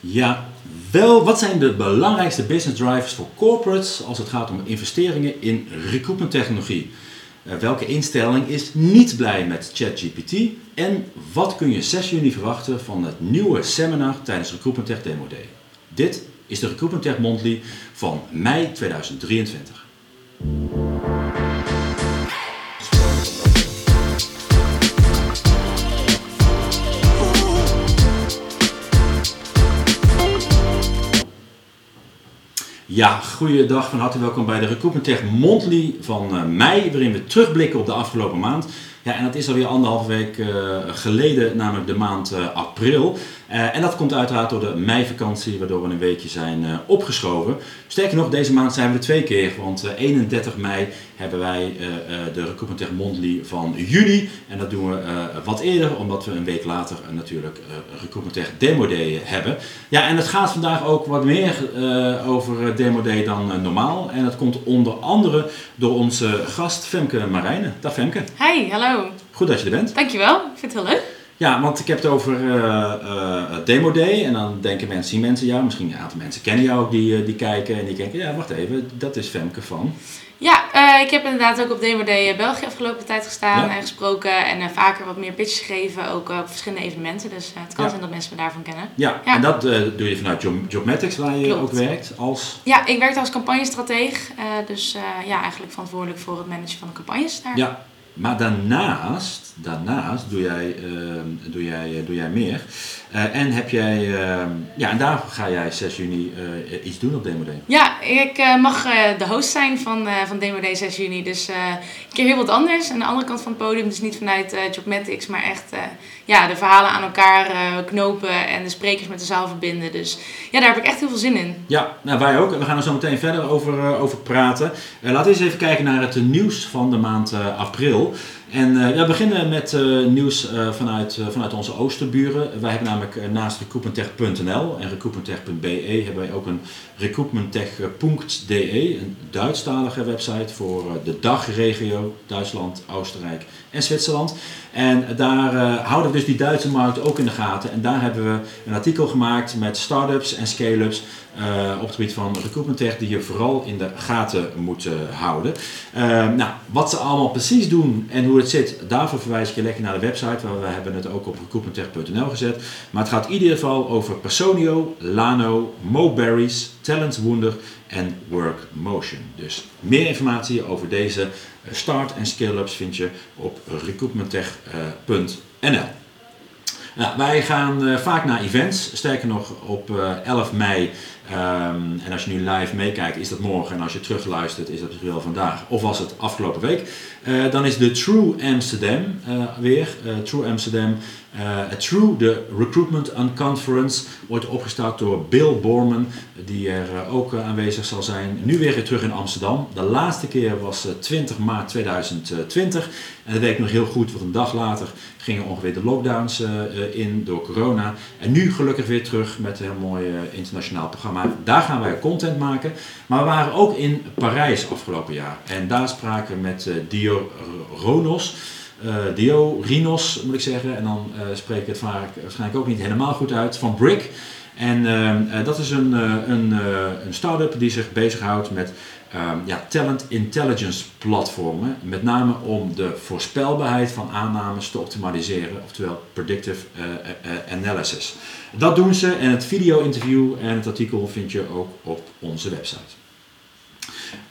Ja, wel, wat zijn de belangrijkste business drivers voor corporates als het gaat om investeringen in recruitment technologie? Uh, welke instelling is niet blij met ChatGPT? En wat kun je 6 juni verwachten van het nieuwe seminar tijdens Recruitment Tech Demo Day? Dit is de Recruitment Tech Monthly van mei 2023. Ja, goeiedag, van harte welkom bij de Recruitment Tech Monthly van uh, mei, waarin we terugblikken op de afgelopen maand. Ja, en dat is alweer anderhalve week uh, geleden, namelijk de maand uh, april. Uh, en dat komt uiteraard door de meivakantie, waardoor we een weekje zijn opgeschoven. Sterker nog, deze maand zijn we er twee keer, want 31 mei hebben wij de Recruitment Tech Monthly van juni. En dat doen we wat eerder, omdat we een week later natuurlijk Recruitment Tech Demo Day hebben. Ja, en het gaat vandaag ook wat meer over Demo Day dan normaal. En dat komt onder andere door onze gast Femke Marijnen. Dag Femke. Hi, hallo. Goed dat je er bent. Dankjewel, ik vind het heel leuk. Ja, want ik heb het over uh, uh, Demo Day en dan denken mensen, zien mensen jou, misschien een aantal mensen kennen jou ook die, die kijken en die denken, ja wacht even, dat is Femke van. Ja, uh, ik heb inderdaad ook op Demo Day België afgelopen tijd gestaan ja. en gesproken en vaker wat meer pitches gegeven, ook op verschillende evenementen. Dus het kan ja. zijn dat mensen me daarvan kennen. Ja, ja. en dat doe je vanuit Job Jobmatics waar je Klopt. ook werkt als? Ja, ik werk als campagnestratege, dus ja, eigenlijk verantwoordelijk voor het managen van de campagnes daar. Ja, maar daarnaast, daarnaast doe, jij, uh, doe, jij, doe jij meer. Uh, en heb jij, uh, ja, en daar ga jij 6 juni uh, iets doen op Demo Day. Ja, ik mag de host zijn van, van Demo Day 6 juni. Dus een keer heel wat anders. Aan de andere kant van het podium, dus niet vanuit Jobmatics, maar echt ja, de verhalen aan elkaar knopen en de sprekers met de zaal verbinden. Dus ja, daar heb ik echt heel veel zin in. Ja, nou, wij ook. We gaan er zo meteen verder over, over praten. laten we eens even kijken naar het nieuws van de maand april. En uh, we beginnen met uh, nieuws uh, vanuit, vanuit onze oosterburen. Wij hebben namelijk naast recruitmenttech.nl en recruitmenttech.be hebben wij ook een recruitmenttech.de, een Duitsstalige website voor de dagregio Duitsland, Oostenrijk en Zwitserland. En daar houden we dus die Duitse markt ook in de gaten. En daar hebben we een artikel gemaakt met start-ups en scale-ups uh, op het gebied van recruitment tech die je vooral in de gaten moet uh, houden. Uh, nou, wat ze allemaal precies doen en hoe het zit, daarvoor verwijs ik je lekker naar de website, waar we hebben het ook op recruitmenttech.nl gezet. Maar het gaat in ieder geval over Personio, Lano, Moberries, Talent en Workmotion. Dus meer informatie over deze start- en scale-ups vind je op recruitmenttech.nl. Nou, wij gaan uh, vaak naar events. Sterker nog, op uh, 11 mei Um, en als je nu live meekijkt, is dat morgen. En als je terugluistert, is dat misschien wel vandaag. Of was het afgelopen week. Uh, dan is de True Amsterdam uh, weer. Uh, True Amsterdam. True, de Recruitment Unconference, wordt opgestart door Bill Borman, die er ook aanwezig zal zijn. Nu weer terug in Amsterdam. De laatste keer was 20 maart 2020. En dat weet nog heel goed, want een dag later gingen ongeveer de lockdowns in door corona. En nu gelukkig weer terug met een heel mooi internationaal programma. Daar gaan wij content maken. Maar we waren ook in Parijs afgelopen jaar. En daar spraken we met Dio Ronos. Uh, Dio Rinos moet ik zeggen. En dan spreek ik het vaak, waarschijnlijk ook niet helemaal goed uit. Van Brick. En uh, dat is een, een, een start-up die zich bezighoudt met um, ja, talent intelligence platformen. Met name om de voorspelbaarheid van aannames te optimaliseren. Oftewel predictive analysis. Dat doen ze en het video-interview en het artikel vind je ook op onze website.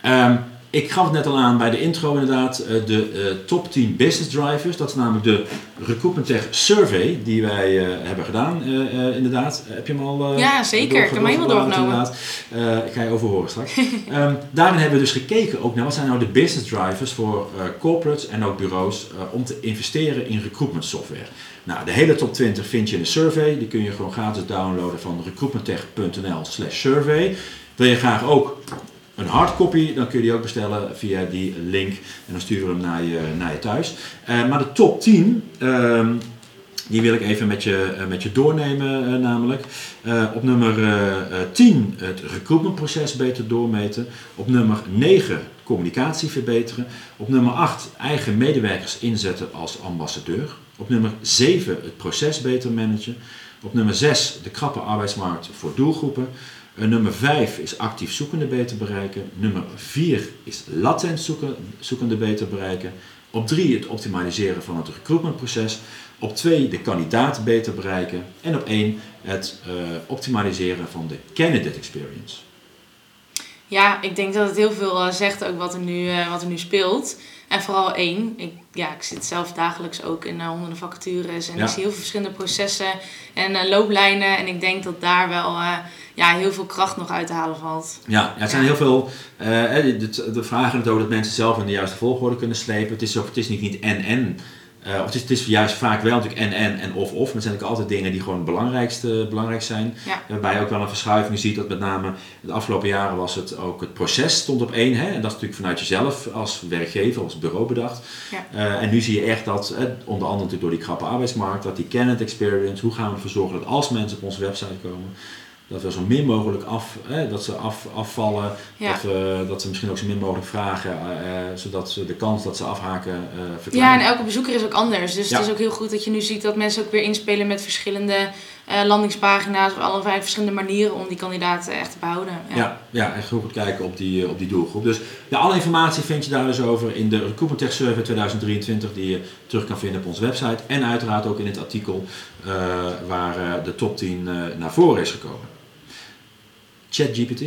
Um, ik gaf het net al aan bij de intro inderdaad, eh, de uh, top 10 business drivers. Dat is namelijk de Recruitment Tech Survey die wij uh, hebben gedaan inderdaad. heb je hem al Ja, zeker. Ik heb hem helemaal doorgenomen. ik ga je overhoren straks. um, daarin hebben we dus gekeken ook naar wat zijn nou de business drivers voor corporates en ook bureaus om te investeren in recruitment software. Nou, de hele top 20 vind je in de survey. Die kun je gewoon gratis downloaden van recruitmenttech.nl slash survey. Wil je graag ook een hardcopy, dan kun je die ook bestellen via die link en dan sturen we hem naar je, naar je thuis. Uh, maar de top 10, uh, die wil ik even met je, uh, met je doornemen uh, namelijk. op nummer 10 het recruitmentproces beter doormeten. Op nummer 9 communicatie verbeteren. Op nummer 8 eigen medewerkers inzetten als ambassadeur. Op nummer 7 het proces beter managen. Op nummer 6 de krappe arbeidsmarkt voor doelgroepen. Nummer 5 is actief zoekende beter bereiken. Nummer 4 is latent zoeken, zoekende beter bereiken. Op 3 het optimaliseren van het recruitmentproces. Op 2 de kandidaat beter bereiken. En op 1 het uh, optimaliseren van de candidate experience. Ja, ik denk dat het heel veel uh, zegt ook wat er nu, uh, wat er nu speelt. En vooral één. Ik, ja, ik zit zelf dagelijks ook in honderden vacatures. En ja. ik zie heel veel verschillende processen en looplijnen. En ik denk dat daar wel ja, heel veel kracht nog uit te halen valt. Ja, ja het zijn heel veel. de, de vragen het ook dat mensen zelf in de juiste volgorde kunnen slepen. Het is, ook, het is niet, niet en-en. Uh, of het is, het is, juist vaak wel natuurlijk en en en of of. Maar het zijn natuurlijk altijd dingen die gewoon het belangrijkste, belangrijk zijn. Ja. Waarbij je ook wel een verschuiving ziet dat met name de afgelopen jaren was het ook het proces stond op één. Hè? En dat is natuurlijk vanuit jezelf als werkgever, als bureau bedacht. Ja. Uh, en nu zie je echt dat, eh, onder andere natuurlijk door die krappe arbeidsmarkt, dat die candidate experience, hoe gaan we ervoor zorgen dat als mensen op onze website komen, dat we zo min mogelijk af, hè, dat ze af, afvallen, Ja. dat, we, dat ze misschien ook zo min mogelijk vragen, eh, zodat ze de kans dat ze afhaken eh Ja, en verkleinen. elke bezoeker is ook anders. Dus Ja. het is ook heel goed dat je nu ziet dat mensen ook weer inspelen met verschillende eh, landingspagina's. Op allerlei verschillende manieren om die kandidaten echt te behouden. Ja. Ja, ja, echt heel goed kijken op die, eh, op die doelgroep. Dus ja, alle informatie vind je daar dus over in de Recruitment Tech Survey 2023 die je terug kan vinden op onze website. En uiteraard ook in het artikel eh, waar de top 10 eh, naar voren is gekomen. ChatGPT?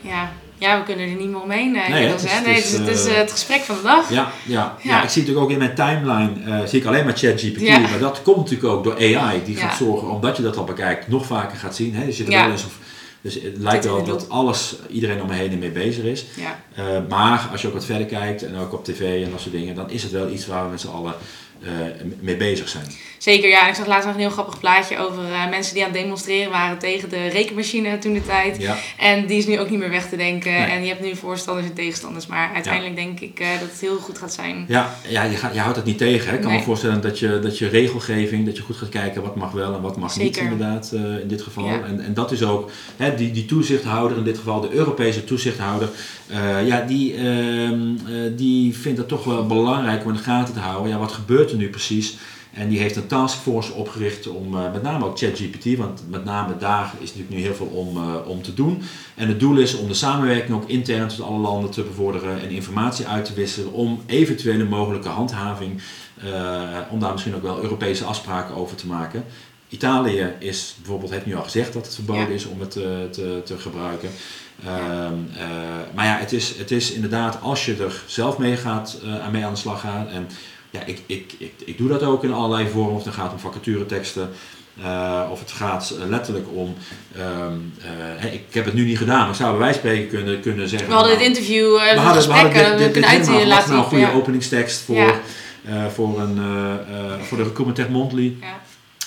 Ja. ja, we kunnen er niet meer omheen. eh, Nee, inmiddels, het is- hè? nee, het, is, het is eh, eh, het gesprek van de dag. Ja, ja, ja. Ja. ik zie natuurlijk ook in mijn timeline zie ik alleen maar ChatGPT. Ja. Maar dat komt natuurlijk ook door AI. Die gaat zorgen, omdat je dat al bekijkt, nog vaker gaat zien. Hè? Dus, je er wel eens of, dus het lijkt wel dat alles, iedereen om me heen ermee bezig is. Ja. Eh, maar als je ook wat verder kijkt en ook op tv en dat soort dingen, dan is het wel iets waar we met z'n allen mee bezig zijn. Zeker, ja. Ik zag laatst nog een heel grappig plaatje over eh, mensen die aan het demonstreren waren tegen de rekenmachine toen de tijd. Ja, En die is nu ook niet meer weg te denken. Nee. En je hebt nu voorstanders en tegenstanders. Maar uiteindelijk denk ik eh, dat het heel goed gaat zijn. ja, ja je, gaat, je houdt het niet tegen. Hè? Ik kan me voorstellen dat je, dat je regelgeving, dat je goed gaat kijken wat mag wel en wat mag niet inderdaad eh, in dit geval. Ja. En, en dat is ook hè, die, die toezichthouder, in dit geval de Europese toezichthouder, ja, die, ehm, eh, die vindt het toch wel belangrijk om in de gaten te houden. Ja, wat gebeurt er nu precies? En die heeft een taskforce opgericht om eh, met name ook ChatGPT, want met name daar is natuurlijk nu heel veel om, eh, om te doen. En het doel is om de samenwerking ook intern tussen alle landen te bevorderen en informatie uit te wisselen om eventuele mogelijke handhaving, eh, om daar misschien ook wel Europese afspraken over te maken. Italië is bijvoorbeeld, heeft nu al gezegd dat het verboden Ja. is om het te, te gebruiken. Ehm, eh, maar ja, het is, het is inderdaad als je er zelf mee gaat, aan mee aan de slag gaat. En ja, ik, ik, ik, ik doe dat ook in allerlei vormen. Of het gaat om vacatureteksten. eh, of het gaat eh, letterlijk om. ehm, eh, ik heb het nu niet gedaan, maar ik zou bij wijze spreken kunnen, kunnen zeggen. We hadden nou, dit interview, eh we het hadden, we gesprek, hadden eh, dit, we dit, dit laten nou een goede ja. openingstekst voor, Ja. voor, een, voor de Recruitment Tech Monthly. Ja.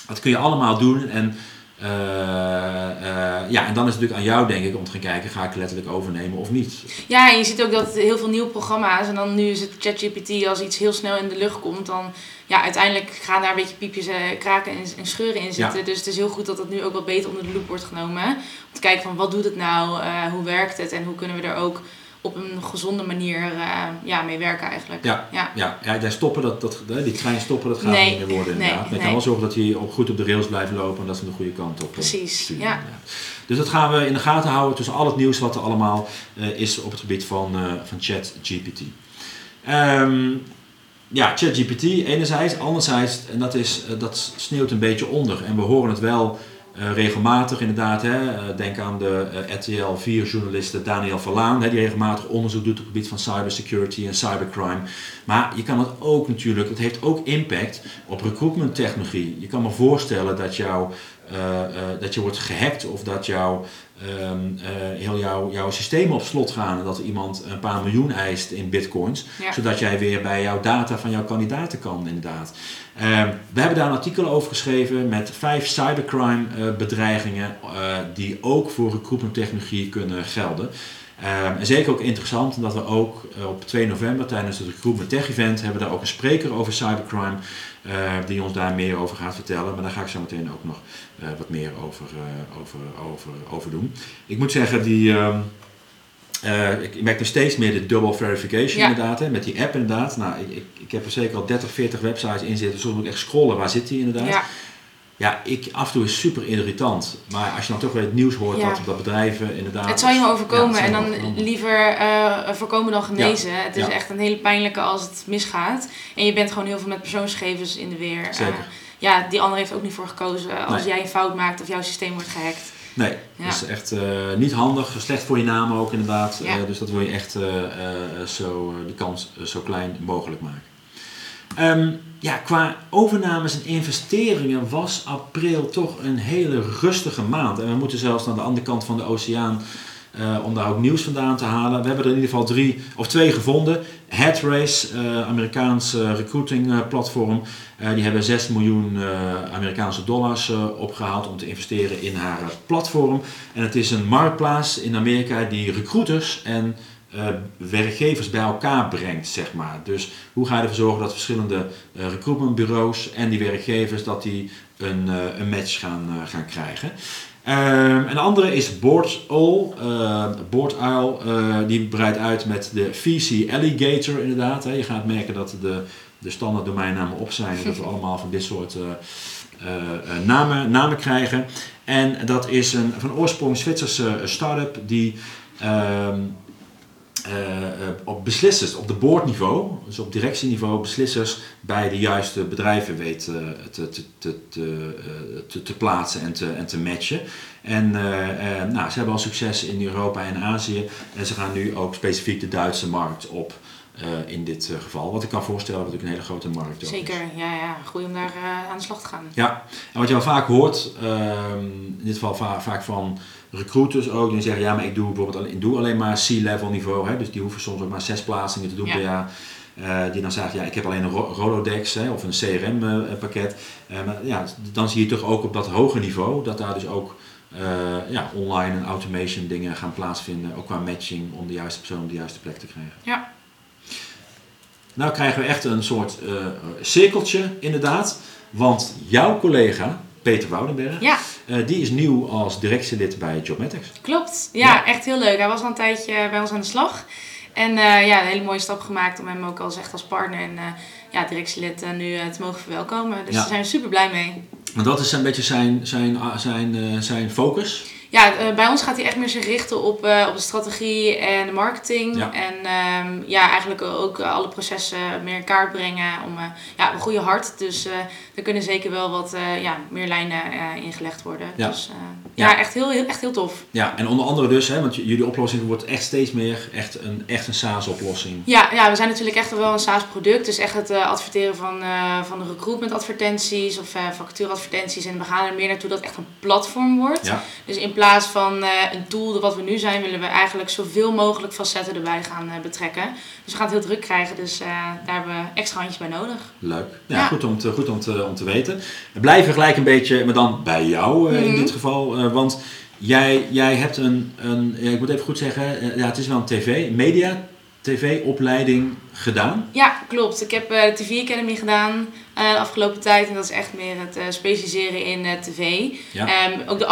Dat kun je allemaal doen. En, eh, eh, ja, en dan is het natuurlijk aan jou, denk ik, om te gaan kijken: ga ik letterlijk overnemen of niet? Ja, en je ziet ook dat heel veel nieuwe programma's, en dan nu is het ChatGPT, als iets heel snel in de lucht komt, dan ja, uiteindelijk gaan daar een beetje piepjes, eh, kraken en, en scheuren in zitten. Ja. Dus het is heel goed dat dat nu ook wat beter onder de loep wordt genomen. Om te kijken van wat doet het nou, hoe werkt het en hoe kunnen we er ook op een gezonde manier eh, ja, mee werken eigenlijk. Ja. Ja. Ja, ja daar stoppen, dat, dat, die trein stoppen, dat gaat Nee, niet meer worden nee, inderdaad. maar je kan nee. wel zorgen dat die ook goed op de rails blijven lopen en dat ze de goede kant op eh, Precies, sturen. ja. Dus dat gaan we in de gaten houden tussen al het nieuws wat er allemaal eh, is op het gebied van, van ChatGPT. Ehm, ja, ChatGPT enerzijds, anderzijds, en dat, is, dat sneeuwt een beetje onder. En we horen het wel eh, regelmatig inderdaad. Hè. Eh, denk aan de eh, RTL 4-journaliste Daniel Verlaan, hè, die regelmatig onderzoek doet op het gebied van cybersecurity en cybercrime. Maar je kan het ook natuurlijk, het heeft ook impact op recruitment technologie. Je kan me voorstellen dat, jou, eh, dat je wordt gehackt of dat jouw ehm, eh, heel jouw, jouw systemen op slot gaan en dat er iemand een paar miljoen eist in bitcoins, Ja. zodat jij weer bij jouw data van jouw kandidaten kan inderdaad. Ehm, we hebben daar een artikel over geschreven met vijf cybercrime eh, bedreigingen eh, die ook voor recruitment technologie kunnen gelden. Ehm, en zeker ook interessant omdat we ook eh, op 2 november tijdens het Recruitment Tech Event hebben we daar ook een spreker over cybercrime eh, die ons daar meer over gaat vertellen. Maar daar ga ik zo meteen ook nog eh, wat meer over, over, over, over doen. Ik moet zeggen, die, ehm, eh, ik, ik merk nog steeds meer de double verification Ja. inderdaad, hè, met die app inderdaad. Nou, ik, ik, ik heb er zeker al 30, 40 websites in zitten, soms moet ik echt scrollen, waar zit die inderdaad. Ja. Ja, ik, af en toe is super irritant. Maar als je dan toch weer het nieuws hoort Ja. dat, dat bedrijven inderdaad... Het zou je maar overkomen Ja, en dan overkomen. liever eh, voorkomen dan genezen. Het is echt een hele pijnlijke als het misgaat. En je bent gewoon heel veel met persoonsgegevens in de weer. Eh, Zeker. ja, die ander heeft ook niet voor gekozen als Nee. jij een fout maakt of jouw systeem wordt gehackt. Nee, dat is echt eh, niet handig. Slecht voor je naam ook inderdaad. Dus dat wil je echt zo, die kans zo klein mogelijk maken. Ehm, ja, qua overnames en investeringen was april toch een hele rustige maand. En we moeten zelfs naar de andere kant van de oceaan eh, om daar ook nieuws vandaan te halen. We hebben er in ieder geval drie of twee gevonden. Headrace, eh Amerikaans recruiting eh, platform. Die hebben 6 miljoen Amerikaanse dollars eh, opgehaald om te investeren in haar platform. En het is een marktplaats in Amerika die recruiters en eh, werkgevers bij elkaar brengt, zeg maar. Dus hoe ga je ervoor zorgen dat verschillende eh, recruitmentbureaus en die werkgevers dat die een, eh, een match gaan, gaan krijgen. Ehm, en de andere is BoardOwl. eh BoardOwl eh, die breidt uit met de VC Alligator inderdaad. Hè. Je gaat merken dat de, de standaard domeinnamen op zijn. en dat we allemaal van dit soort namen, namen krijgen. En dat is een van oorsprong Zwitserse start-up die ehm, eh, eh, op beslissers, op de boardniveau, dus op directieniveau, beslissers bij de juiste bedrijven weet eh, te, te, te, te, eh, plaatsen en te, en te matchen. En eh, eh, nou, ze hebben al succes in Europa en Azië en ze gaan nu ook specifiek de Duitse markt op. eh, in dit eh, geval. Wat ik kan voorstellen, dat ook een hele grote markt is. Zeker, ja, ja. Goed om daar eh, aan de slag te gaan. Ja, en wat je wel vaak hoort, ehm, in dit geval va- vaak van recruiters ook, die zeggen ja, maar ik doe bijvoorbeeld alleen, ik doe alleen maar C-level niveau, hè, dus die hoeven soms ook maar zes plaatsingen te doen Ja. per jaar. Eh, die dan zeggen, ja, ik heb alleen een Ro- Rolodex hè, of een CRM-pakket. Eh, maar ja, dan zie je toch ook op dat hoge niveau dat daar dus ook eh, ja, online en automation dingen gaan plaatsvinden, ook qua matching om de juiste persoon op de juiste plek te krijgen. Ja. Nou krijgen we echt een soort eh, cirkeltje inderdaad, want jouw collega Peter Woudenberg, Ja, eh, die is nieuw als directielid bij Jobmatics. klopt. Ja, Ja. echt heel leuk. Hij was al een tijdje bij ons aan de slag. En eh, ja, een hele mooie stap gemaakt om hem ook als echt als partner en eh, ja, directielid nu te mogen verwelkomen. Dus Ja. daar zijn we super blij mee. Want dat is een beetje zijn, zijn, zijn, eh, zijn focus. Ja, eh, bij ons gaat hij echt meer zich richten op, eh, op de strategie en de marketing. Ja. En ehm, ja, eigenlijk ook eh, alle processen meer in kaart brengen om eh, ja, een goede hart. Dus er kunnen zeker wel wat ja, meer lijnen ingelegd worden. Ja. Dus Ja. ja, echt, heel, heel, echt heel tof. Ja, en onder andere dus, hè, want jullie oplossing wordt echt steeds meer echt een, echt een SaaS-oplossing. Ja, ja, we zijn natuurlijk echt wel een SaaS-product. Dus echt het adverteren van, van de recruitment-advertenties of eh vacatureadvertenties. En we gaan er meer naartoe dat het echt een platform wordt. Ja, Dus in plaats van eh, een tool wat we nu zijn, willen we eigenlijk zoveel mogelijk facetten erbij gaan eh, betrekken. Dus we gaan het heel druk krijgen, dus eh, daar hebben we extra handjes bij nodig. leuk. Ja, Ja. Goed, om te, goed om, te, om te weten. We blijven gelijk een beetje, maar dan bij jou in Mhm. dit geval. want jij, jij hebt een, een ja, ik moet even goed zeggen, ja, het is wel een tv, media, tv-opleiding gedaan. Ja, klopt. Ik heb eh, de TV Academy gedaan eh, de afgelopen tijd. En dat is echt meer het eh, specialiseren in tv. Ja. Ehm, ook de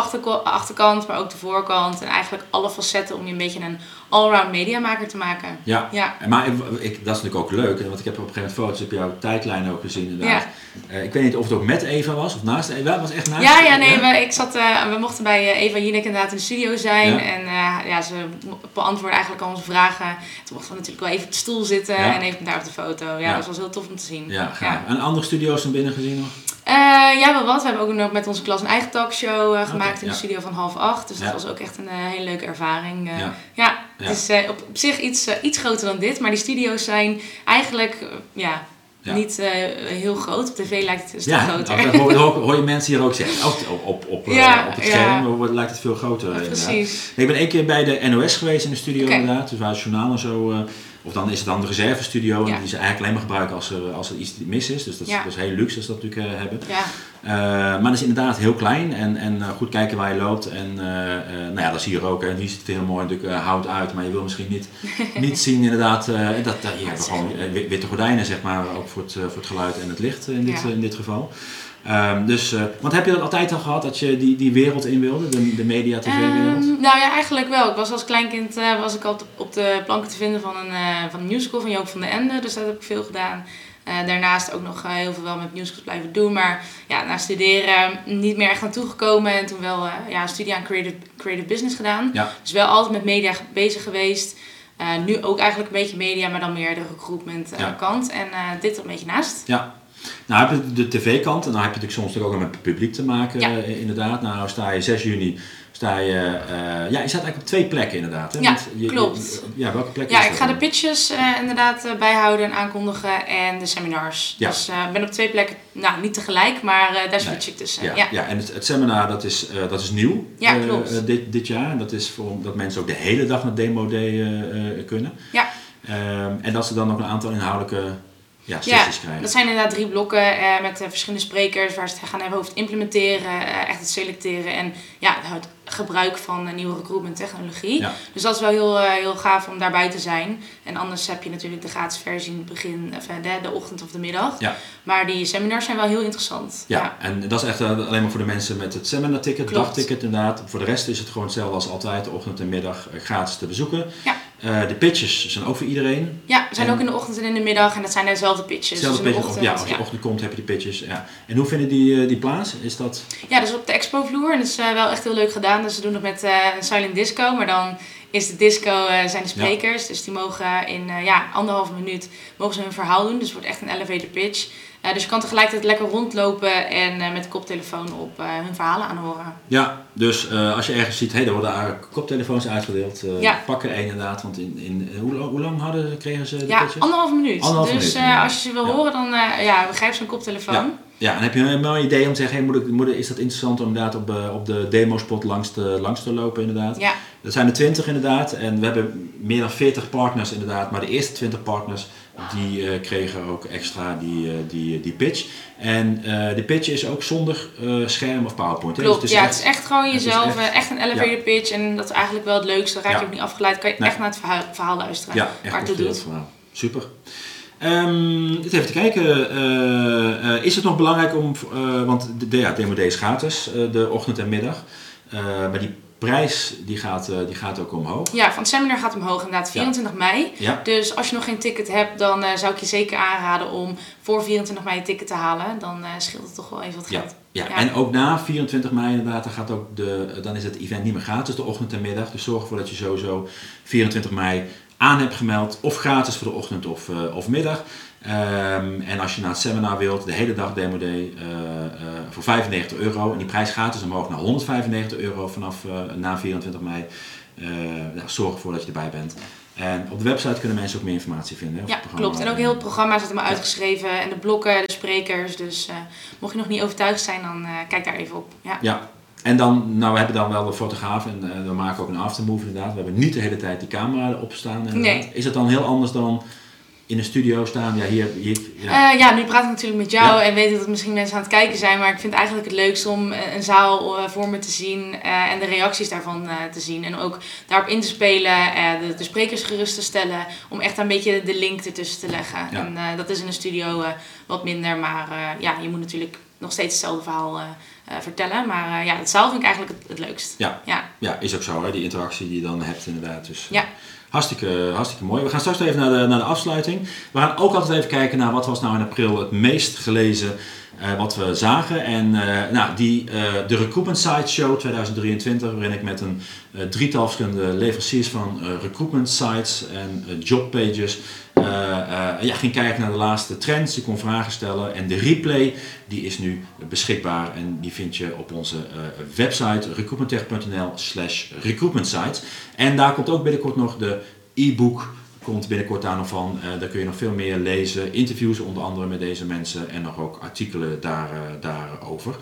achterkant, maar ook de voorkant. En eigenlijk alle facetten om je een beetje een allround mediamaker te maken. Ja, Ja, maar ik, dat is natuurlijk ook leuk, want ik heb op een gegeven moment foto's op jouw tijdlijn ook gezien inderdaad. Eh, ik weet niet of het ook met Eva was of naast Eva, het was echt naast ja, ja nee, We, ik zat, we mochten bij Eva Jinek inderdaad in de studio zijn. Ja. En ja, ze beantwoordde eigenlijk al onze vragen. Toen mochten we natuurlijk wel even op de stoel zitten Ja. en even daar op de foto. Ja, Ja. dat was heel tof om te zien. Ja, gaaf. En andere studio's van binnen gezien nog? Eh, ja, wel wat. We hebben ook nog met onze klas een eigen talkshow eh, gemaakt in ja. de studio van half acht. Dus Ja. dat was ook echt een eh, hele leuke ervaring. Ja. ja. Ja. het is op, op zich iets, iets groter dan dit. Maar die studio's zijn eigenlijk ja, Ja. niet heel groot. Op tv lijkt het stuk Ja, groter. dat hoor, je mensen hier ook zeggen. Ook op, op, op, Ja, op het ja. scherm wordt- lijkt het veel groter. Precies. Ik ben één keer bij de NOS geweest in de studio inderdaad. Dus waar het journaal en zo... of dan is het dan de reservestudio. En Ja. die ze eigenlijk alleen maar gebruiken als er, als er iets mis is. Dus dat is, Ja. dat is heel luxe als ze dat natuurlijk eh, hebben. Ja, Eh, maar dat is inderdaad heel klein en, en eh, goed kijken waar je loopt. En nou ja, dat zie je ook. En die ziet het heel mooi natuurlijk hout uit. Maar je wil misschien niet, niet zien inderdaad dat, je hebt gewoon wit- witte gordijnen zeg maar. Ook voor het, voor het geluid en het licht in dit, in dit geval. Ehm, dus, eh, want heb je dat altijd al gehad dat je die, die wereld in wilde? De, de media tv wereld? Ehm, nou ja, eigenlijk wel. Ik was als kleinkind eh, was ik al op, de planken te vinden van een, eh, van een musical van Joop van den Ende. Dus dat heb ik veel gedaan. daarnaast ook nog heel veel wel met musicals blijven doen. Maar ja, na studeren niet meer echt aan toegekomen. En toen wel ja, een studie aan creative, creative business gedaan. Ja. Dus wel altijd met media bezig geweest. nu ook eigenlijk een beetje media, maar dan meer de recruitment Ja. kant. En dit er een beetje naast. Ja. Nou heb je de tv-kant en dan heb je natuurlijk soms ook nog met het publiek te maken, Ja. eh, inderdaad. Nou sta je 6 juni, sta je, eh, ja, je staat eigenlijk op twee plekken inderdaad. Hè? Ja, Want je- je- klopt. ja, welke plek Ja, ik ga de pitches eh, inderdaad bijhouden en aankondigen en de seminars. Ja. Dus ik ben op twee plekken, nou niet tegelijk, maar daar Nee. switch ik tussen. Ja, Ja. ja. en het, het seminar dat is, dat is nieuw Ja, klopt. dit, dit jaar. En dat is voor dat mensen ook de hele dag naar Demo Day kunnen. Ja. Ehm, en dat ze dan ook een aantal inhoudelijke ja, Ja, sessies krijgen. Dat zijn inderdaad drie blokken eh, met eh, verschillende sprekers waar ze het gaan hebben over het implementeren, eh, echt het selecteren en ja, het gebruik van nieuwe recruitment technologie. Ja. Dus dat is wel heel, heel gaaf om daarbij te zijn. En anders heb je natuurlijk de gratis versie in het begin, of, de, de ochtend of de middag. Ja. Maar die seminars zijn wel heel interessant. Ja, en dat is echt alleen maar voor de mensen met het seminar ticket, dagticket inderdaad. Voor de rest is het gewoon hetzelfde als altijd, de ochtend en middag gratis te bezoeken. Ja. Eh, de pitches zijn ook voor iedereen. Ja, we zijn En- ook in de ochtend en in de middag en dat zijn dezelfde pitches. Hetzelfde dus de pitches, ochtend, ja, als je ochtend komt heb je die pitches. Ja. En hoe vinden die, eh, die plaats? Is dat... Ja, dus op de expovloer. En dat is eh, wel echt heel leuk gedaan. Dus ze doen het met een silent disco. Maar dan is de disco, zijn de sprekers. Dus die mogen in ja, anderhalve minuut mogen ze hun verhaal doen. Dus het wordt echt een elevator pitch. Eh, dus je kan tegelijkertijd lekker rondlopen en eh, met de koptelefoon op eh, hun verhalen aanhoren. Ja, dus als je ergens ziet, hé, er worden koptelefoons uitgedeeld. Ja. Pak er één inderdaad, want in, in, hoe, lang- hoe lang hadden, kregen ze de Ja, pitches? anderhalve minuut. Dus minuut, ja. als je ze wil Ja. horen, dan ja, begrijp zo'n koptelefoon. Ja. Ja, en heb je een mooi idee om te zeggen, hey, moet ik, moet is dat interessant om inderdaad op, eh, op de demospot langs te, langs te lopen inderdaad? Ja. Dat zijn er 20 inderdaad en we hebben meer dan 40 partners inderdaad, maar de eerste 20 partners die eh, kregen ook extra die, eh, die, die pitch. En eh de pitch is ook zonder scherm of PowerPoint. hè? Klopt, Dus ja, echt- het is echt gewoon het jezelf, echt- echt, een elevator pitch en dat is eigenlijk wel het leukste. Raak je Ja. ook niet afgeleid, kan je Nee. echt naar het verhaal, verhaal luisteren. Ja, echt het doet. Super. Dit even te kijken. eh, eh, is het nog belangrijk om, eh, want de, ja, Demo Day is gratis, de ochtend en middag. Maar die prijs die gaat, die gaat ook omhoog. Ja, van het seminar gaat omhoog inderdaad, 24 mei. Ja, Dus als je nog geen ticket hebt, dan zou ik je zeker aanraden om voor 24 mei een ticket te halen. Dan scheelt het toch wel even wat geld. ja. Ja. en ook na 24 mei inderdaad, dan, gaat ook de, dan is het event niet meer gratis, de ochtend en middag. Dus zorg ervoor dat je sowieso 24 mei aan hebt gemeld, of gratis voor de ochtend of, eh, of middag. Ehm, en als je naar het seminar wilt, de hele dag Demo Day eh, eh, voor 95 euro. En die prijs gaat dus omhoog naar 195 euro vanaf na 24 mei. Zorg ervoor dat je erbij bent. En op de website kunnen mensen ook meer informatie vinden. Ja, klopt. En ook heel het programma is helemaal uitgeschreven. En de blokken, de sprekers. Dus eh, mocht je nog niet overtuigd zijn, dan eh, kijk daar even op. Ja. Ja, en dan, nou we hebben dan wel de fotograaf en eh, we maken ook een aftermove inderdaad. We hebben niet de hele tijd die camera erop staan. Nee. Is het dan heel anders dan in een studio staan? Ja, hier, hier ja. Ja. ja, nu praat ik natuurlijk met jou Ja. en weet dat er misschien mensen aan het kijken zijn. Maar ik vind het eigenlijk het leukst om eh, een zaal eh, voor me te zien eh, en de reacties daarvan eh, te zien. En ook daarop in te spelen, eh, de, de sprekers gerust te stellen. Om echt een beetje de link ertussen te leggen. Ja. En eh, dat is in een studio eh, wat minder. Maar eh, ja, je moet natuurlijk nog steeds hetzelfde verhaal eh, eh, vertellen. Maar eh, ja, het zaal vind ik eigenlijk het, het leukst. Ja. ja. ja, is ook zo hè, die interactie die je dan hebt inderdaad. Dus, Ja. Hartstikke, hartstikke mooi. We gaan straks even naar de, naar de afsluiting. We gaan ook altijd even kijken naar wat was nou in april het meest gelezen eh, wat we zagen. En eh, nou, die, eh, de Recruitment Site Show 2023, waarin ik met een eh, drietal verschillende leveranciers van eh, recruitment sites en eh, jobpages eh, eh, ja, ging kijken naar de laatste trends. Je kon vragen stellen. En de replay die is nu beschikbaar en die vind je op onze eh, website recruitmenttech.nl slash recruitmentsites. En daar komt ook binnenkort nog de e-book komt binnenkort daar nog van. Daar kun je nog veel meer lezen. Interviews onder andere met deze mensen en nog ook artikelen daar, daarover.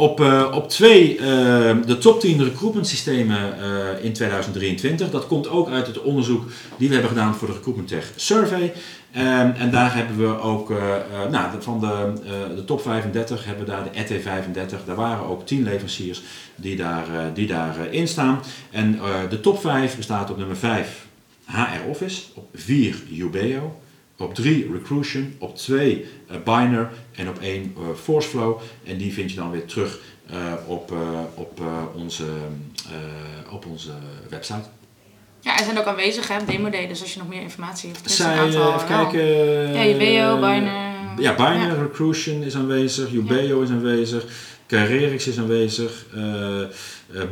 Op, eh, op twee, eh, de top 10 recruitment systemen eh, in 2023. Dat komt ook uit het onderzoek die we hebben gedaan voor de Recruitment Tech Survey. Ehm, en daar hebben we ook, nou, van de, de top 35 hebben we daar de ET 35. Daar waren ook 10 leveranciers die, daar, eh, die daarin in staan. En de top 5 bestaat op nummer 5 HR Office, op 4 Ubeo, op 3 Recruition, op 2 eh, Biner en op 1 eh, Forceflow. En die vind je dan weer terug eh, op, op, onze, op onze website. Ja, en zijn ook aanwezig hè, Demo Day, dus als je nog meer informatie heeft. tenminste Zij, een aantal, even wel. kijken. Ja, Jubeo, eh, Biner. Ja, Biner, Ja. Recruition is aanwezig, Jubeo is aanwezig, Carrerix is aanwezig,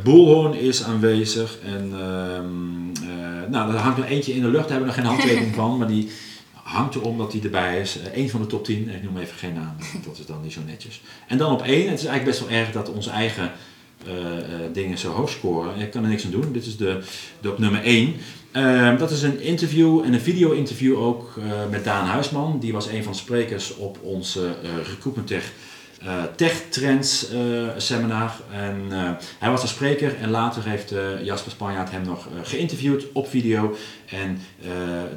Bullhorn is aanwezig en ehm, eh, nou, er hangt er eentje in de lucht, daar hebben we nog geen handtekening van, maar die hangt erom dat die erbij is. Eén van de top 10, ik noem even geen naam, dat is dan niet zo netjes. En dan op één, het is eigenlijk best wel erg dat onze eigen eh, eh, dingen zo hoog scoren. Ik kan er niks aan doen, dit is de, de op nummer 1. Ehm, dat is een interview en een video-interview ook eh, met Daan Huisman. Die was een van de sprekers op onze eh Recruitment Tech, eh, Tech Trends eh, seminar. En eh, hij was de spreker en later heeft Jasper Spanjaard hem nog geïnterviewd op video. En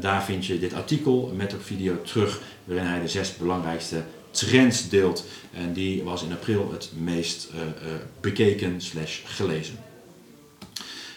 daar vind je dit artikel met ook video terug, waarin hij de zes belangrijkste trends deelt. En die was in april het meest bekeken slash gelezen.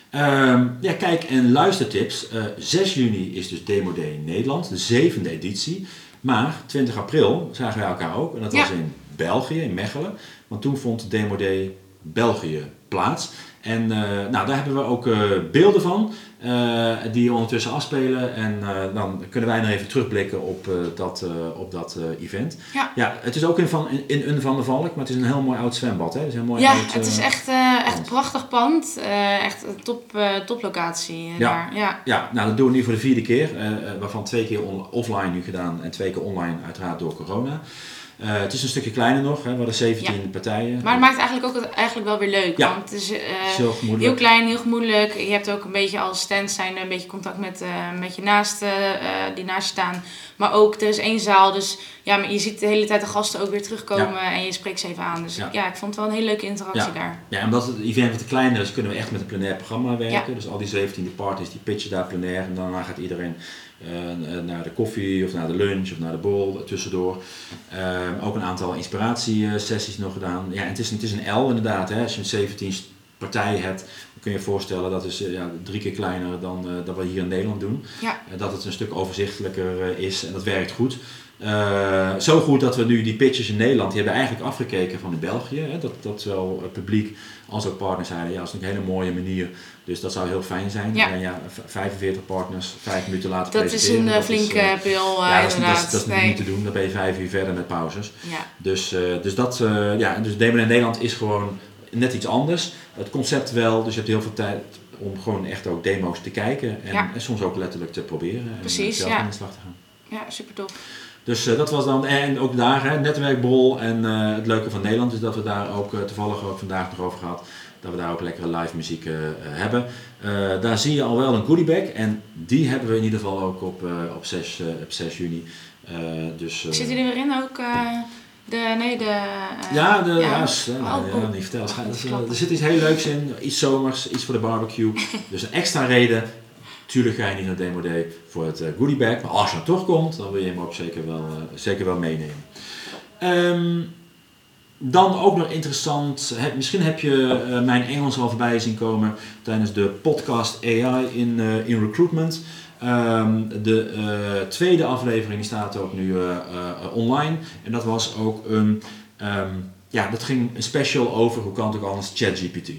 Ehm, ja, kijk en luistertips. Eh 6 juni is dus Demo Day in Nederland, de zevende editie. Maar 20 april zagen wij elkaar ook. En dat was in België, in Mechelen. Want toen vond Demo Day België plaats. En eh, nou, daar hebben we ook eh, beelden van, eh, die ondertussen afspelen. En dan kunnen wij nog even terugblikken op dat, op dat event. Ja. ja, het is ook in, van, in, in Een van de Valk, maar het is een heel mooi oud zwembad. Hè? Het is een mooi Ja, oud, het is echt, echt een prachtig pand. Echt een top, toplocatie Ja. daar. Ja. Ja, nou dat doen we nu voor de vierde keer, waarvan twee keer on- offline nu gedaan en twee keer online uiteraard door corona. Eh, het is een stukje kleiner nog, hè. we hadden 17 partijen. Maar het maakt eigenlijk ook het, eigenlijk wel weer leuk. Ja. Want het is Het is heel gemoedelijk. heel klein, heel gemoedelijk. Je hebt ook een beetje als stand zijn een beetje contact met, eh, met je naasten die naast je staan. Maar ook, er is één zaal. Dus ja, maar je ziet de hele tijd de gasten ook weer terugkomen en je spreekt ze even aan. Dus Ja. ik vond het wel een hele leuke interactie daar. Ja, omdat het event wat kleiner is, kunnen we echt met een plenair programma werken. Dus al die 17 parties die pitchen daar plenair en daarna gaat iedereen naar de koffie of naar de lunch of naar de bol tussendoor. Ehm, ook een aantal inspiratiesessies nog gedaan. Ja, en het is, het is een L inderdaad. Hè. Als je een 17 partijen hebt, dan kun je je voorstellen dat is eh, ja, drie keer kleiner dan eh, dat we hier in Nederland doen. Ja. Eh, dat het een stuk overzichtelijker eh, is en dat werkt goed. Eh, zo goed dat we nu die pitches in Nederland, die hebben eigenlijk afgekeken van in België. Hè, dat, dat zowel het publiek als ook partners zeiden, ja, dat is een hele mooie manier. Dus dat zou heel fijn zijn. Ja. En ja, v- 45 partners, vijf minuten later Dat is presenteren, een eh, dat flinke eh, pil, eh, ja, dat is, dat, is, dat is nee. niet te doen. Dan ben je vijf uur verder met pauzes. Ja. Dus, eh, dus dat, eh, ja, dus Demo in Nederland is gewoon net iets anders. Het concept wel, dus je hebt heel veel tijd om gewoon echt ook demo's te kijken. En, Ja. en soms ook letterlijk te proberen. En zelf aan de slag te gaan. ja, super tof. Dus eh, dat was dan, en ook daar, hè, netwerkbol en eh, het leuke van Nederland is dat we daar ook eh, toevallig ook vandaag nog over gehad, dat we daar ook lekkere live muziek hebben. Daar zie je al wel een goodiebag en die hebben we in ieder geval ook op, op, 6, eh, op 6 juni. Dus, eh, Zit er weer in ook de, nee, de... ja, de, ja. s- ja, Oh, ja, oh. niet Er eh, klappen. er zit iets heel leuks in, iets zomers, iets voor de barbecue. dus een extra reden. Tuurlijk ga je niet naar Demo Day voor het eh, goodiebag, maar als je er toch komt, dan wil je hem ook zeker wel, eh, zeker wel meenemen. Ehm, dan ook nog interessant, misschien heb je eh, mijn Engels al voorbij zien komen tijdens de podcast AI in, in Recruitment. Ehm, de tweede aflevering staat ook nu online. En dat was ook een, ehm, ja, dat ging een special over, hoe kan het ook anders, ChatGPT.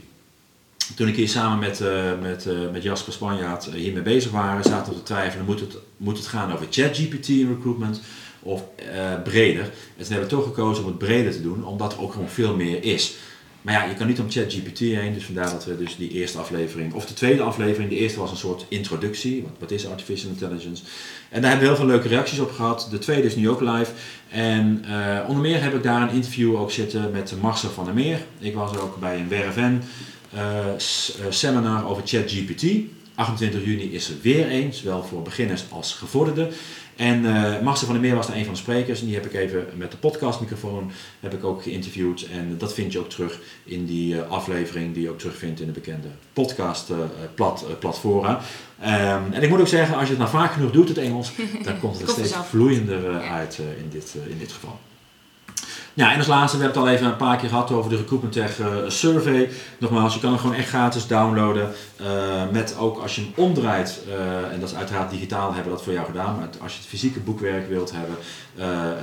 Toen ik hier samen met, eh, met, eh, met Jasper Spanjaard eh, hiermee bezig waren, zaten we te twijfelen, moet het, moet het gaan over ChatGPT in recruitment of breder? En toen hebben toch gekozen om het breder te doen, omdat er ook gewoon veel meer is. Maar ja, je kan niet om ChatGPT heen, dus vandaar dat we dus die eerste aflevering, of de tweede aflevering, de eerste was een soort introductie, wat, wat is artificial intelligence? En daar hebben we heel veel leuke reacties op gehad. De tweede is nu ook live. En onder meer heb ik daar een interview ook zitten met Marcel van der Meer. Ik was ook bij een eh, seminar over ChatGPT. 28 juni is er weer een, zowel voor beginners als gevorderden. En eh Marcel van der Meer was daar een van de sprekers. En die heb ik even met de podcastmicrofoon heb ik ook geïnterviewd. En dat vind je ook terug in die eh, aflevering die je ook terugvindt in de bekende podcast eh, plat, eh, platforma. Ehm, en ik moet ook zeggen, als je het nou vaak genoeg doet, het Engels, dan komt het er steeds vloeiender eh, uit eh, in, dit, eh, in dit geval. Ja, en als laatste, we hebben het al even een paar keer gehad over de Recruitment Tech eh, Survey. Nogmaals, je kan hem gewoon echt gratis downloaden. eh, met ook als je hem omdraait, eh, en dat is uiteraard digitaal, hebben we dat voor jou gedaan. Maar als je het fysieke boekwerk wilt hebben,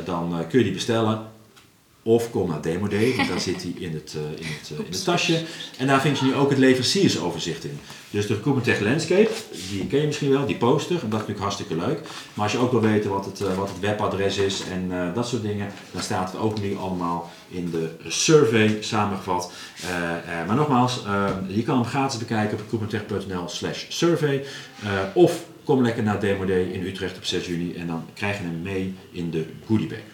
dan kun je die bestellen. Of kom naar Demo Day, want daar zit hij in het, in, het, in het tasje. En daar vind je nu ook het leveranciersoverzicht in. Dus de Recruitment Tech Landscape, die ken je misschien wel, die poster. Dat vind ik hartstikke leuk. Maar als je ook wil weten wat het, wat het webadres is en dat soort dingen, dan staat het ook nu allemaal in de survey samengevat. maar nogmaals, je kan hem gratis bekijken op recruitmenttech.nl slash survey. of kom lekker naar Demo Day in Utrecht op 6 juni en dan krijg je hem mee in de goodiebag.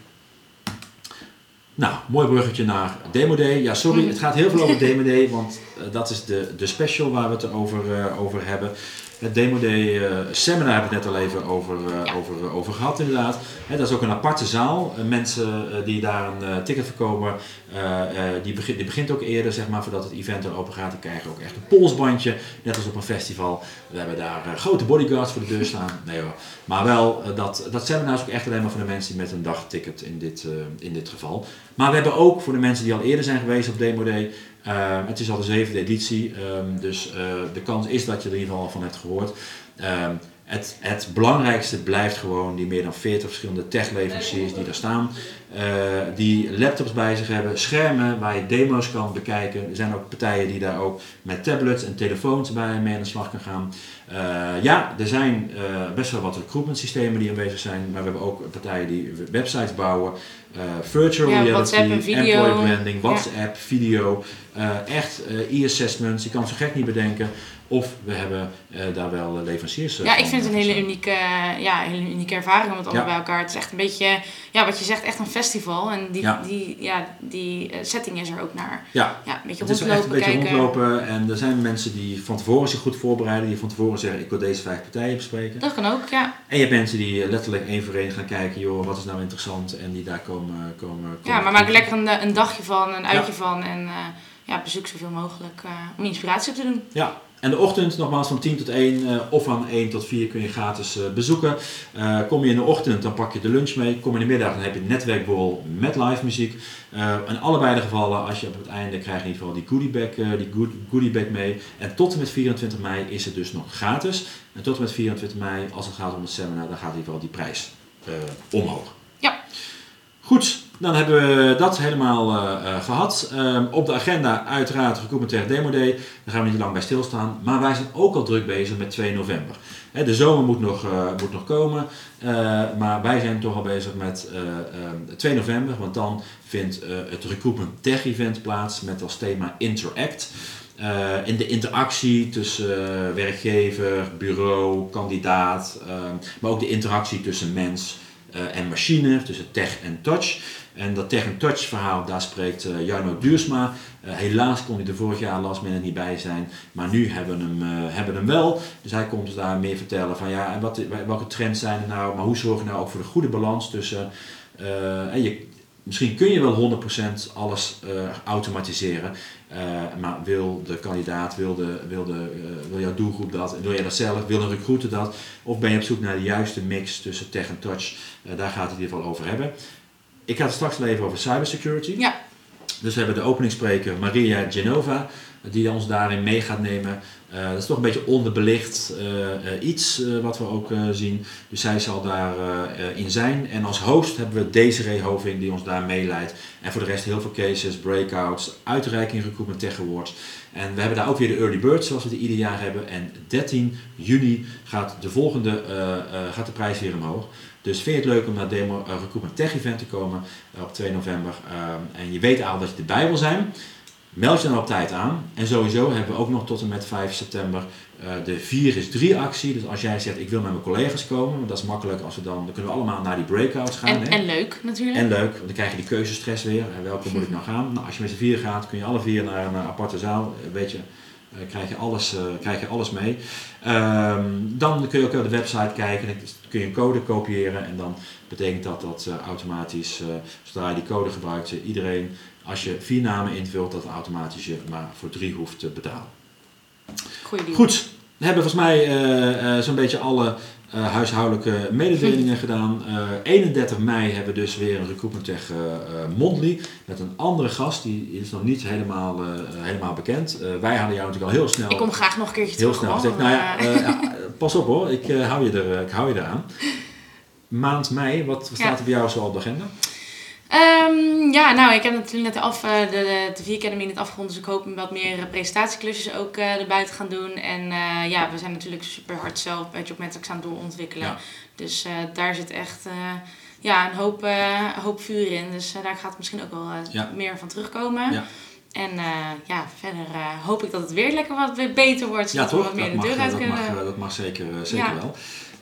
Nou, mooi bruggetje naar Demo Day. Ja, sorry, mm. het gaat heel veel over Demo Day, want uh, dat is de, de special waar we het over, uh, over hebben. Het Demo Day uh, seminar hebben we het net al even over, uh, over, over gehad inderdaad. He, dat is ook een aparte zaal. mensen die daar een ticket verkopen, die, begint, die begint ook eerder zeg maar, voordat het event er open gaat. Die krijgen ook echt een polsbandje, net als op een festival. We hebben daar grote bodyguards voor de deur staan. Nee hoor. Maar wel, dat, dat seminar is ook echt alleen maar voor de mensen die met een dagticket in dit, in dit geval. Maar we hebben ook voor de mensen die al eerder zijn geweest op Demo Day uh, het is al de zevende editie, um, dus uh, de kans is dat je er in ieder geval van hebt gehoord. Um, het, het, belangrijkste blijft gewoon die meer dan 40 verschillende techleveranciers die daar staan. Uh, die laptops bij zich hebben, schermen waar je demo's kan bekijken. Er zijn ook partijen die daar ook met tablets en telefoons bij mee aan de slag kan gaan. Uh, ja, er zijn uh, best wel wat recruitment systemen die aanwezig zijn, maar we hebben ook partijen die websites bouwen. virtual ja, reality, employer branding, WhatsApp, ja. video, echt e-assessments. Je kan zo gek niet bedenken. Of we hebben uh, daar wel leveranciers. Ja, ik vind het een hele unieke, ja, hele unieke ervaring om het allemaal bij elkaar. Het is echt een beetje, ja, wat je zegt, echt een festival. En die, ja. die, ja, die uh, setting is er ook naar. Ja, ja een beetje het rondlopen, is echt een beetje kijken. rondlopen. En er zijn mensen die van tevoren zich goed voorbereiden. Die van tevoren zeggen, ik wil deze vijf partijen bespreken. Dat kan ook, ja. En je hebt mensen die letterlijk één voor één gaan kijken. Joh, wat is nou interessant? En die daar komen... komen, komen ja, maar maak er lekker een, een dagje van, een uitje van. En uh, ja, bezoek zoveel mogelijk om inspiratie op te doen. Ja, en de ochtend, nogmaals van 10 tot 1 uh, of van 1 tot 4 kun je gratis uh, bezoeken. Uh, kom je in de ochtend, dan pak je de lunch mee. Kom je in de middag, dan heb je een netwerkborrel met live muziek. in allebei de gevallen, als je op het einde krijg je in ieder geval die goodiebag, die good, goodiebag mee. En tot en met 24 mei is het dus nog gratis. En tot en met 24 mei, als het gaat om het seminar, dan gaat in ieder geval die prijs omhoog. Ja. Goed, dan hebben we dat helemaal uh, uh, gehad. Uh, op de agenda uiteraard Recruitment Demo Day. Daar gaan we niet lang bij stilstaan. Maar wij zijn ook al druk bezig met 2 november. De zomer moet nog, moet nog komen. maar wij zijn toch al bezig met 2 november. Want dan vindt het Recruitment Tech Event plaats met als thema Interact. in de interactie tussen werkgever, bureau, kandidaat. maar ook de interactie tussen mens en machine, tussen tech en touch. En dat Tech Touch verhaal, daar spreekt uh, Jarno Duursma. Uh, helaas kon hij er vorig jaar last minute niet bij zijn, maar nu hebben we hem, uh, hebben hem wel. Dus hij komt daar meer vertellen van ja, en wat, welke trends zijn er nou, maar hoe zorg je nou ook voor de goede balans tussen... en je, misschien kun je wel 100% alles automatiseren, maar wil de kandidaat, wil, de, wil, de, wil jouw doelgroep dat, wil jij dat zelf, wil een recruiter dat, of ben je op zoek naar de juiste mix tussen tech en touch, daar gaat het in ieder geval over hebben. Ik ga het straks even over cybersecurity. Ja. Dus we hebben de openingsspreker Maria Genova, die ons daarin mee gaat nemen. Uh, dat is toch een beetje onderbelicht uh, uh, iets wat we ook zien. Dus zij zal daarin zijn. En als host hebben we Desiree Hoving die ons daar meeleidt. En voor de rest heel veel cases, breakouts, uitreiking recruitment tech awards. En we hebben daar ook weer de early bird zoals we die ieder jaar hebben. En 13 juni gaat de volgende gaat de prijs weer omhoog. Dus vind je het leuk om naar Demo uh, Recruitment Tech Event te komen uh, op 2 november uh, en je weet al dat je erbij wil zijn, meld je dan op tijd aan. En sowieso hebben we ook nog tot en met 5 september de 4 is 3 actie. Dus als jij zegt ik wil met mijn collega's komen, want dat is makkelijk als we dan, dan kunnen we allemaal naar die breakouts gaan. En, hè? en leuk natuurlijk. En leuk, want dan krijg je die keuzestress weer. En welke moet ik nou gaan? Nou, als je met z'n vier gaat, kun je alle vier naar een aparte zaal. Weet je, krijg, je alles, uh, krijg je alles mee. Um, dan kun je ook op de website kijken, dan kun je een code kopiëren en dan betekent dat dat uh, automatisch, zodra je die code gebruikt, iedereen, als je vier namen invult, dat automatisch je maar voor drie hoeft te betalen. Goeie Goed, we hebben volgens mij zo'n beetje alle uh, huishoudelijke mededelingen gedaan. Uh, eh, 31 mei hebben we dus weer een Recruitment Tech uh, Mondly met een andere gast. Die is nog niet helemaal, helemaal bekend. wij hadden jou natuurlijk al heel snel... Ik kom graag nog een keertje heel terug. Heel snel nou ja, ja, pas op hoor, ik, hou je er, ik hou je eraan. Maand mei, wat, wat staat er bij jou zo op de agenda? Ehm, ja, nou, ik heb natuurlijk net af, eh, de, de TV Academy net afgerond, dus ik hoop wat meer eh, presentatieklusjes ook uh, erbij te gaan doen. En uh, ja, we zijn natuurlijk super hard zelf bij Jobmetrics aan het doorontwikkelen. Ja. Dus uh, daar zit echt ja, een hoop, hoop vuur in. Dus daar gaat misschien ook wel ja. meer van terugkomen. Ja. En ja, verder hoop ik dat het weer lekker wat beter wordt. Zodat ja, we wat meer dat de deur mag, uit dat kunnen. Mag, dat mag zeker, zeker wel.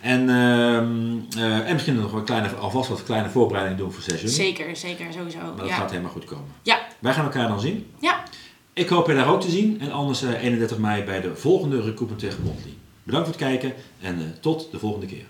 En, uh, en misschien nog een kleine, alvast wat kleine voorbereiding doen voor 6 juni. Zeker, zeker, sowieso. Maar dat ja. gaat helemaal goed komen. Ja. Wij gaan elkaar dan zien. Ja. Ik hoop je daar ook te zien. En anders uh, 31 mei bij de volgende Recruitment Monthly. Bedankt voor het kijken en uh, tot de volgende keer.